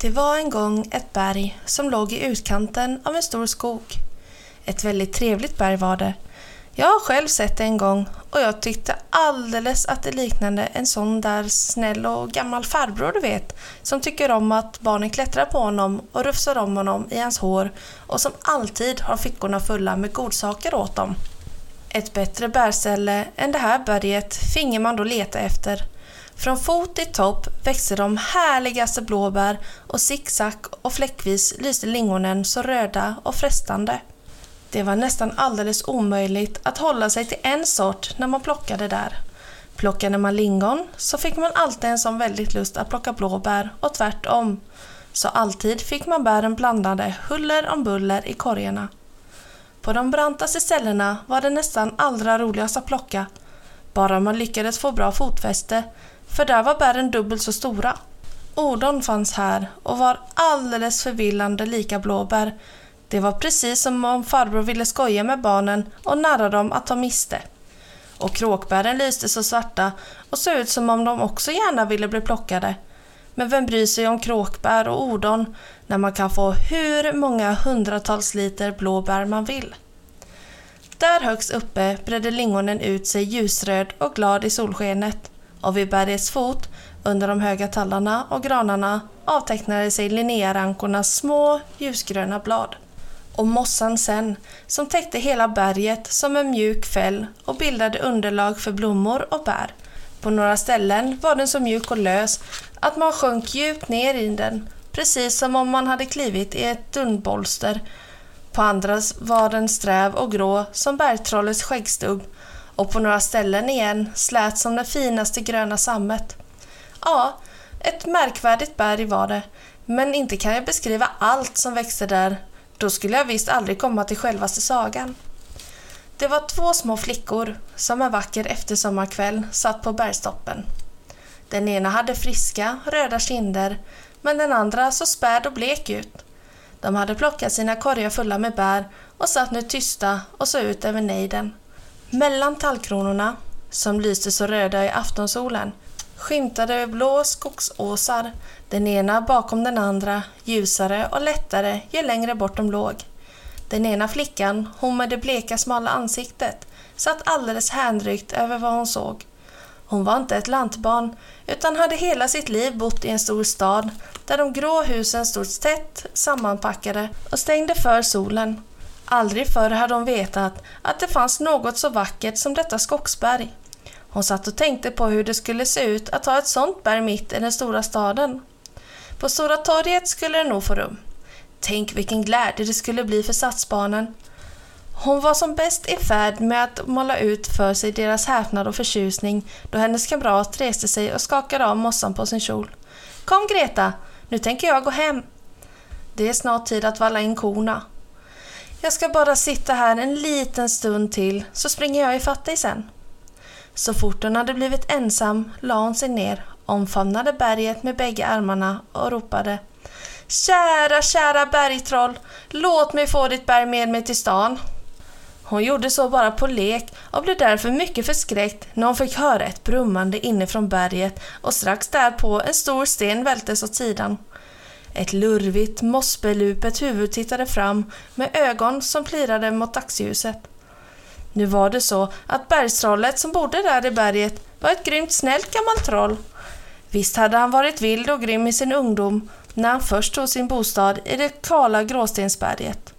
Det var en gång ett berg som låg i utkanten av en stor skog. Ett väldigt trevligt berg var det. Jag har själv sett det en gång och jag tyckte alldeles att det liknade en sån där snäll och gammal farbror du vet, som tycker om att barnen klättrar på honom och rufsar om honom i hans hår och som alltid har fickorna fulla med godsaker åt dem. Ett bättre bärställe än det här berget finge man då leta efter från fot till topp växte de härligaste blåbär och zigzag och fläckvis lyste lingonen så röda och frestande. Det var nästan alldeles omöjligt att hålla sig till en sort när man plockade där. Plockade man lingon så fick man alltid en sån väldigt lust att plocka blåbär och tvärtom. Så alltid fick man bären blandade huller om buller i korgarna. På de brantaste ställena var det nästan allra roligast att plocka. Bara man lyckades få bra fotfäste för där var bären dubbelt så stora. Odon fanns här och var alldeles förvillande lika blåbär. Det var precis som om farbror ville skoja med barnen och narra dem att ta miste. Och kråkbären lyste så svarta och såg ut som om de också gärna ville bli plockade. Men vem bryr sig om kråkbär och odon när man kan få hur många hundratals liter blåbär man vill? Där högst uppe bredde lingonen ut sig ljusröd och glad i solskenet och vid bergets fot, under de höga tallarna och granarna, avtecknade sig linnérankornas små ljusgröna blad. Och mossan sen, som täckte hela berget som en mjuk fäll och bildade underlag för blommor och bär. På några ställen var den så mjuk och lös att man sjönk djupt ner i den, precis som om man hade klivit i ett dundbolster. På andra var den sträv och grå som bergtrollets skäggstubb och på några ställen igen slät som det finaste gröna sammet. Ja, ett märkvärdigt berg var det, men inte kan jag beskriva allt som växte där. Då skulle jag visst aldrig komma till självaste sagan. Det var två små flickor som en vacker eftersommarkväll satt på bergstoppen. Den ena hade friska, röda kinder, men den andra så späd och blek ut. De hade plockat sina korgar fulla med bär och satt nu tysta och såg ut över nejden. Mellan tallkronorna, som lyste så röda i aftonsolen, skymtade blå skogsåsar, den ena bakom den andra, ljusare och lättare ju längre bort de låg. Den ena flickan, hon med det bleka smala ansiktet, satt alldeles hänryckt över vad hon såg. Hon var inte ett lantbarn, utan hade hela sitt liv bott i en stor stad där de grå husen stod tätt sammanpackade och stängde för solen Aldrig förr hade hon vetat att det fanns något så vackert som detta skogsberg. Hon satt och tänkte på hur det skulle se ut att ha ett sånt berg mitt i den stora staden. På Stora torget skulle det nog få rum. Tänk vilken glädje det skulle bli för satsbarnen. Hon var som bäst i färd med att måla ut för sig deras häpnad och förtjusning då hennes kamrat reste sig och skakade av mossan på sin kjol. Kom Greta, nu tänker jag gå hem. Det är snart tid att valla in korna. Jag ska bara sitta här en liten stund till så springer jag ifatt dig sen. Så fort hon hade blivit ensam la hon sig ner, omfamnade berget med bägge armarna och ropade Kära, kära bergtroll, låt mig få ditt berg med mig till stan. Hon gjorde så bara på lek och blev därför mycket förskräckt när hon fick höra ett brummande inifrån berget och strax därpå en stor sten vältes åt sidan. Ett lurvigt, mossbelupet huvud tittade fram med ögon som plirade mot dagsljuset. Nu var det så att bergstrollet som bodde där i berget var ett grymt snällt gammalt troll. Visst hade han varit vild och grym i sin ungdom när han först tog sin bostad i det kala gråstensberget.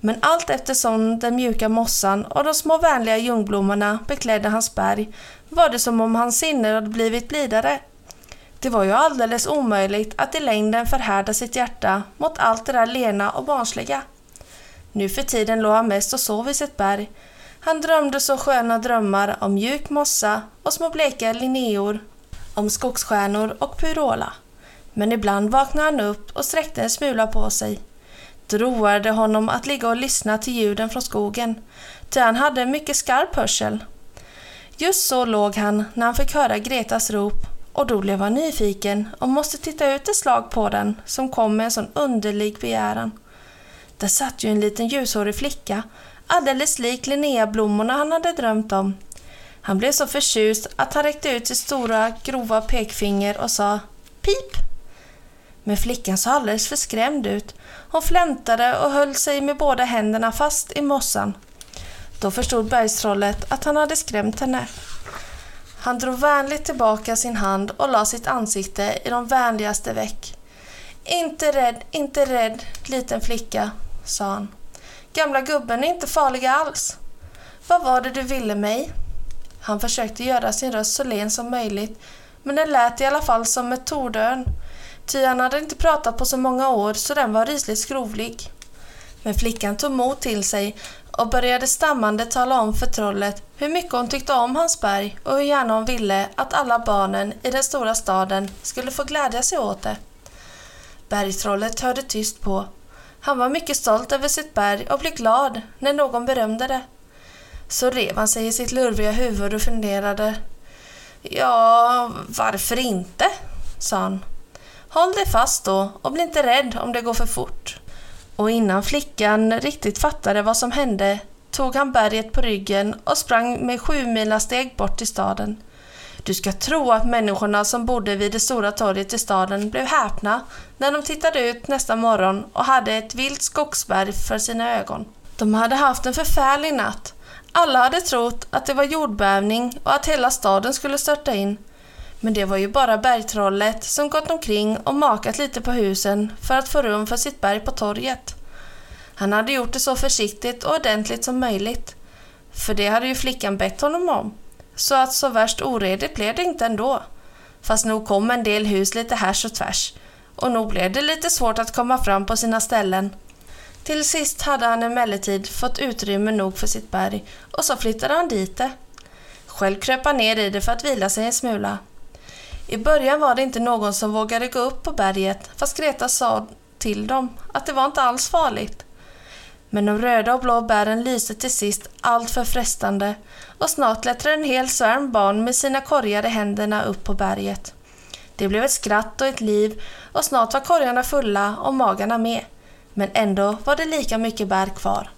Men allt eftersom den mjuka mossan och de små vänliga ljungblommorna beklädde hans berg var det som om hans sinne hade blivit blidare det var ju alldeles omöjligt att i längden förhärda sitt hjärta mot allt det där lena och barnsliga. Nu för tiden låg han mest och sov i sitt berg. Han drömde så sköna drömmar om mjuk mossa och små bleka linneor, om skogsstjärnor och pyrola. Men ibland vaknade han upp och sträckte en smula på sig. Det roade honom att ligga och lyssna till ljuden från skogen, ty han hade en mycket skarp hörsel. Just så låg han när han fick höra Gretas rop och då blev han nyfiken och måste titta ut ett slag på den som kom med en sån underlig begäran. Där satt ju en liten ljushårig flicka, alldeles lik Linnea-blommorna han hade drömt om. Han blev så förtjust att han räckte ut sitt stora grova pekfinger och sa Pip! Men flickan såg alldeles för skrämd ut. Hon flämtade och höll sig med båda händerna fast i mossan. Då förstod bergstrollet att han hade skrämt henne. Han drog vänligt tillbaka sin hand och la sitt ansikte i de vänligaste veck. Inte rädd, inte rädd, liten flicka, sa han. Gamla gubben är inte farlig alls. Vad var det du ville mig? Han försökte göra sin röst så len som möjligt, men den lät i alla fall som ett tordön. Ty han hade inte pratat på så många år så den var rysligt skrovlig. Men flickan tog mod till sig och började stammande tala om för trollet hur mycket hon tyckte om hans berg och hur gärna hon ville att alla barnen i den stora staden skulle få glädja sig åt det. Bergtrollet hörde tyst på. Han var mycket stolt över sitt berg och blev glad när någon berömde det. Så rev han sig i sitt lurviga huvud och funderade. Ja, varför inte? sa han. Håll dig fast då och bli inte rädd om det går för fort. Och innan flickan riktigt fattade vad som hände tog han berget på ryggen och sprang med sju mila steg bort till staden. Du ska tro att människorna som bodde vid det stora torget i staden blev häpna när de tittade ut nästa morgon och hade ett vilt skogsberg för sina ögon. De hade haft en förfärlig natt. Alla hade trott att det var jordbävning och att hela staden skulle störta in. Men det var ju bara bergtrollet som gått omkring och makat lite på husen för att få rum för sitt berg på torget. Han hade gjort det så försiktigt och ordentligt som möjligt. För det hade ju flickan bett honom om. Så att så värst oredigt blev det inte ändå. Fast nog kom en del hus lite härs och tvärs. Och nog blev det lite svårt att komma fram på sina ställen. Till sist hade han emellertid fått utrymme nog för sitt berg och så flyttade han dit det. Själv kröp han ner i det för att vila sig en smula. I början var det inte någon som vågade gå upp på berget fast Greta sa till dem att det var inte alls farligt. Men de röda och blå bären lyste till sist allt för frestande och snart klättrade en hel svärm barn med sina korgar i händerna upp på berget. Det blev ett skratt och ett liv och snart var korgarna fulla och magarna med. Men ändå var det lika mycket bär kvar.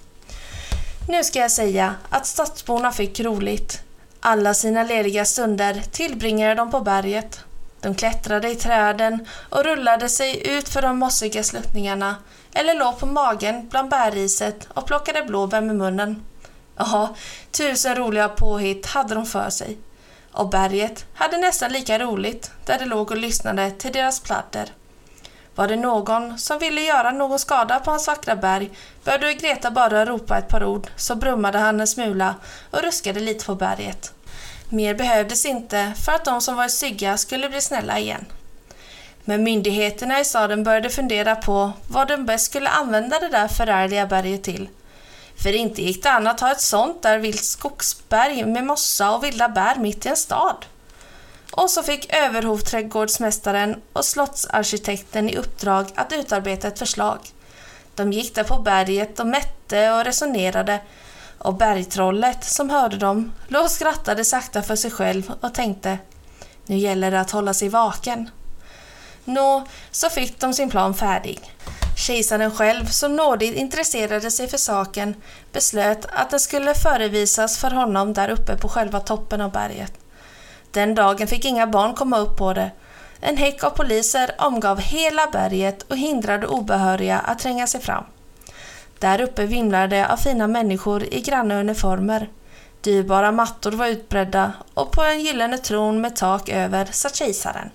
Nu ska jag säga att stadsborna fick roligt. Alla sina lediga stunder tillbringade de på berget. De klättrade i träden och rullade sig ut för de mossiga sluttningarna eller låg på magen bland bärriset och plockade blåbär med munnen. Ja, tusen roliga påhitt hade de för sig. Och berget hade nästan lika roligt där det låg och lyssnade till deras pladder. Var det någon som ville göra någon skada på hans vackra berg började Greta bara ropa ett par ord så brummade han en smula och ruskade lite på berget. Mer behövdes inte för att de som var stygga skulle bli snälla igen. Men myndigheterna i staden började fundera på vad de bäst skulle använda det där förärliga berget till. För inte gick det an att ha ett sånt där vilt skogsberg med mossa och vilda bär mitt i en stad. Och så fick överhovträdgårdsmästaren och slottsarkitekten i uppdrag att utarbeta ett förslag. De gick där på berget och mätte och resonerade och bergtrollet som hörde dem låg och skrattade sakta för sig själv och tänkte nu gäller det att hålla sig vaken. Nå, så fick de sin plan färdig. Kejsaren själv, som nådigt intresserade sig för saken, beslöt att den skulle förevisas för honom där uppe på själva toppen av berget. Den dagen fick inga barn komma upp på det. En häck av poliser omgav hela berget och hindrade obehöriga att tränga sig fram. Där uppe vimlade det av fina människor i granna uniformer. Dyrbara mattor var utbredda och på en gyllene tron med tak över satt kejsaren.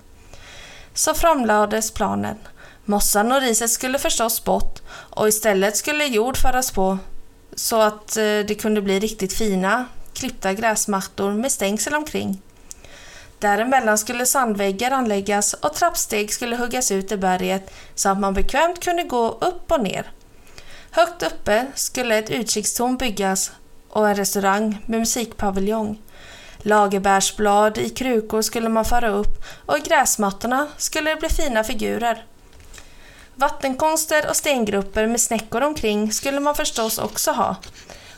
Så framlades planen. Mossan och riset skulle förstås bort och istället skulle jord föras på så att eh, det kunde bli riktigt fina klippta gräsmattor med stängsel omkring. Däremellan skulle sandväggar anläggas och trappsteg skulle huggas ut i berget så att man bekvämt kunde gå upp och ner. Högt uppe skulle ett utkikstorn byggas och en restaurang med musikpaviljong. Lagerbärsblad i krukor skulle man föra upp och i gräsmattorna skulle det bli fina figurer. Vattenkonster och stengrupper med snäckor omkring skulle man förstås också ha.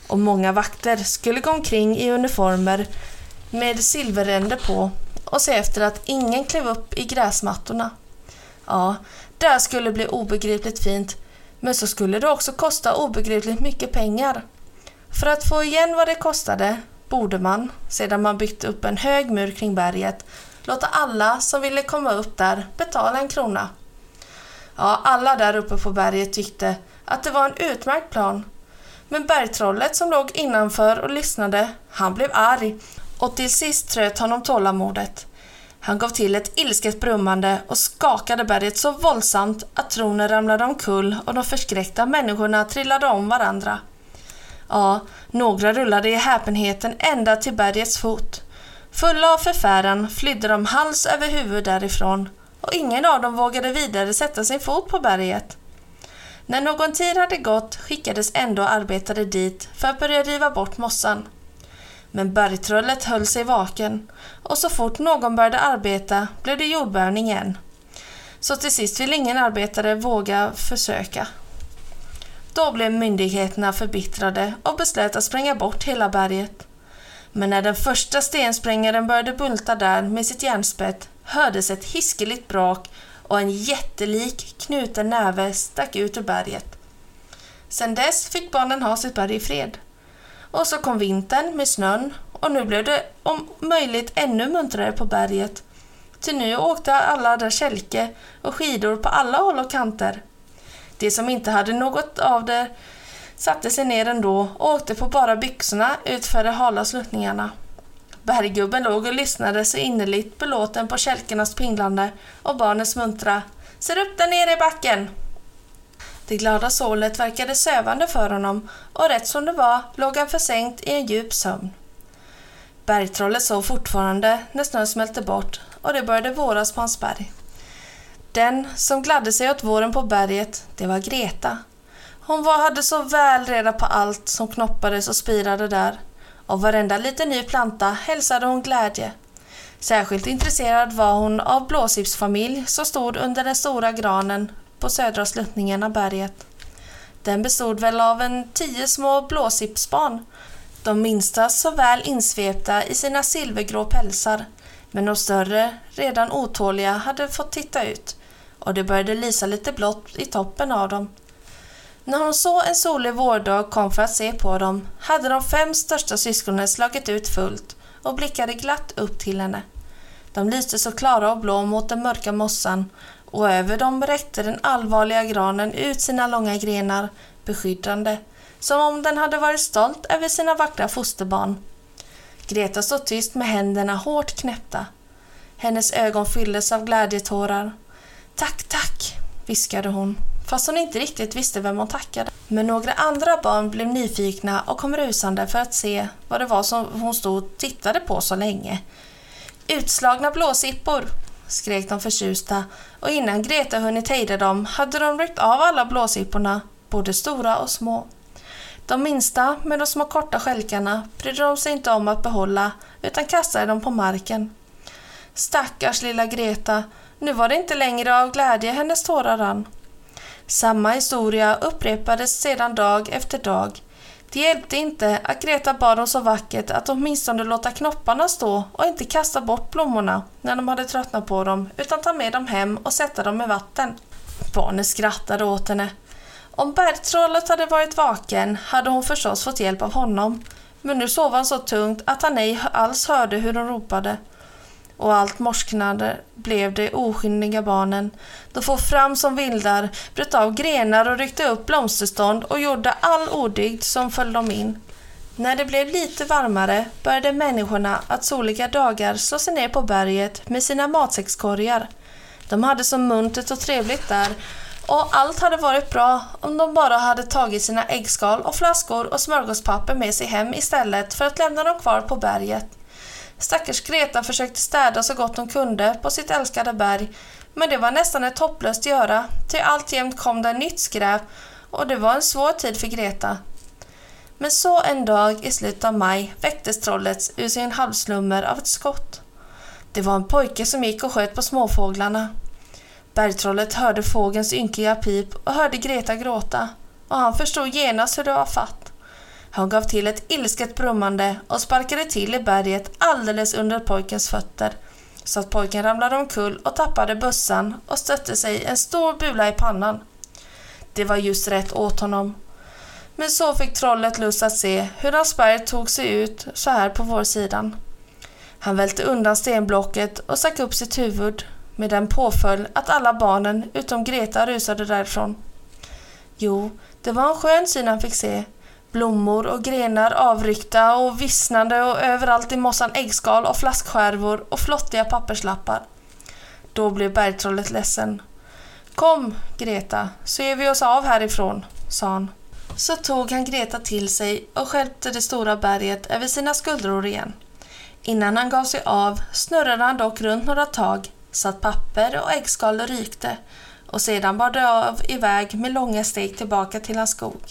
Och många vakter skulle gå omkring i uniformer med silverränder på och se efter att ingen klev upp i gräsmattorna. Ja, det skulle bli obegripligt fint, men så skulle det också kosta obegripligt mycket pengar. För att få igen vad det kostade borde man, sedan man byggt upp en hög mur kring berget, låta alla som ville komma upp där betala en krona. Ja, alla där uppe på berget tyckte att det var en utmärkt plan. Men bergtrollet som låg innanför och lyssnade, han blev arg och till sist tröt honom tålamodet. Han gav till ett ilsket brummande och skakade berget så våldsamt att tronen ramlade omkull och de förskräckta människorna trillade om varandra. Ja, några rullade i häpenheten ända till bergets fot. Fulla av förfäran flydde de hals över huvud därifrån och ingen av dem vågade vidare sätta sin fot på berget. När någon tid hade gått skickades ändå arbetare dit för att börja riva bort mossan. Men bergtrollet höll sig vaken och så fort någon började arbeta blev det jordbävning igen. Så till sist ville ingen arbetare våga försöka. Då blev myndigheterna förbittrade och beslöt att spränga bort hela berget. Men när den första stensprängaren började bulta där med sitt järnspett hördes ett hiskeligt brak och en jättelik knuten näve stack ut ur berget. Sedan dess fick barnen ha sitt berg i fred. Och så kom vintern med snön och nu blev det om möjligt ännu muntrare på berget. Till nu åkte alla där kälke och skidor på alla håll och kanter. De som inte hade något av det satte sig ner ändå och åkte på bara byxorna utför de hala sluttningarna. Berggubben låg och lyssnade så innerligt belåten på kälkarnas pinglande och barnens muntra ”Ser upp där nere i backen!” Det glada sålet verkade sövande för honom och rätt som det var låg han försänkt i en djup sömn. Bergtrollet sov fortfarande när snön smälte bort och det började våras på hans berg. Den som gladde sig åt våren på berget, det var Greta. Hon var, hade så väl reda på allt som knoppades och spirade där. Och varenda liten ny planta hälsade hon glädje. Särskilt intresserad var hon av blåsipsfamilj som stod under den stora granen på södra sluttningen av berget. Den bestod väl av en tio små blåsippsbarn. De minsta så väl insvepta i sina silvergrå pälsar, men de större, redan otåliga, hade fått titta ut och det började lysa lite blått i toppen av dem. När hon så en solig vårdag kom för att se på dem hade de fem största syskonen slagit ut fullt och blickade glatt upp till henne. De lyste så klara och blå mot den mörka mossan och över dem räckte den allvarliga granen ut sina långa grenar beskyddande, som om den hade varit stolt över sina vackra fosterbarn. Greta stod tyst med händerna hårt knäppta. Hennes ögon fylldes av glädjetårar Tack, tack, viskade hon, fast hon inte riktigt visste vem hon tackade. Men några andra barn blev nyfikna och kom rusande för att se vad det var som hon stod och tittade på så länge. Utslagna blåsippor, skrek de förtjusta och innan Greta hunnit hejda dem hade de ryckt av alla blåsipporna, både stora och små. De minsta med de små korta skälkarna brydde de sig inte om att behålla utan kastade dem på marken. Stackars lilla Greta, nu var det inte längre av glädje hennes tårar rann. Samma historia upprepades sedan dag efter dag. Det hjälpte inte att Greta bad dem så vackert att åtminstone låta knopparna stå och inte kasta bort blommorna när de hade tröttnat på dem utan ta med dem hem och sätta dem i vatten. Barnen skrattade åt henne. Om bergtrollet hade varit vaken hade hon förstås fått hjälp av honom men nu sov han så tungt att han ej alls hörde hur hon ropade och allt morsknade blev de oskyldiga barnen. De for fram som vildar, bröt av grenar och ryckte upp blomsterstånd och gjorde all odygd som föll dem in. När det blev lite varmare började människorna att soliga dagar slå sig ner på berget med sina matsäckskorgar. De hade så muntert och trevligt där och allt hade varit bra om de bara hade tagit sina äggskal och flaskor och smörgåspapper med sig hem istället för att lämna dem kvar på berget. Stackars Greta försökte städa så gott hon kunde på sitt älskade berg, men det var nästan ett hopplöst göra, ty alltjämt kom det nytt skräp och det var en svår tid för Greta. Men så en dag i slutet av maj väcktes trollet ur sin halvslummer av ett skott. Det var en pojke som gick och sköt på småfåglarna. Bergtrollet hörde fågelns ynkliga pip och hörde Greta gråta och han förstod genast hur det var fatt. Han gav till ett ilsket brummande och sparkade till i berget alldeles under pojkens fötter så att pojken ramlade omkull och tappade bössan och stötte sig en stor bula i pannan. Det var just rätt åt honom. Men så fick trollet lust att se hur Asperger tog sig ut så här på vår sidan. Han välte undan stenblocket och stack upp sitt huvud med den påföljd att alla barnen utom Greta rusade därifrån. Jo, det var en skön syn han fick se. Blommor och grenar avryckta och vissnande och överallt i mossan äggskal och flaskskärvor och flottiga papperslappar. Då blev bergtrollet ledsen. Kom, Greta, så ger vi oss av härifrån, sa han. Så tog han Greta till sig och skälpte det stora berget över sina skuldror igen. Innan han gav sig av snurrade han dock runt några tag så att papper och äggskal rykte och sedan bar det av iväg med långa steg tillbaka till hans skog.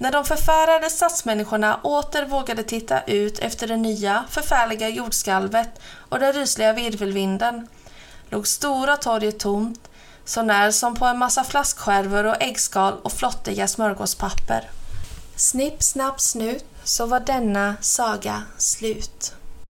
När de förfärade stadsmänniskorna åter vågade titta ut efter det nya förfärliga jordskalvet och den rysliga virvelvinden låg stora torget tomt så när som på en massa flaskskärvor och äggskal och flottiga smörgåspapper. Snipp, snapp, snut så var denna saga slut.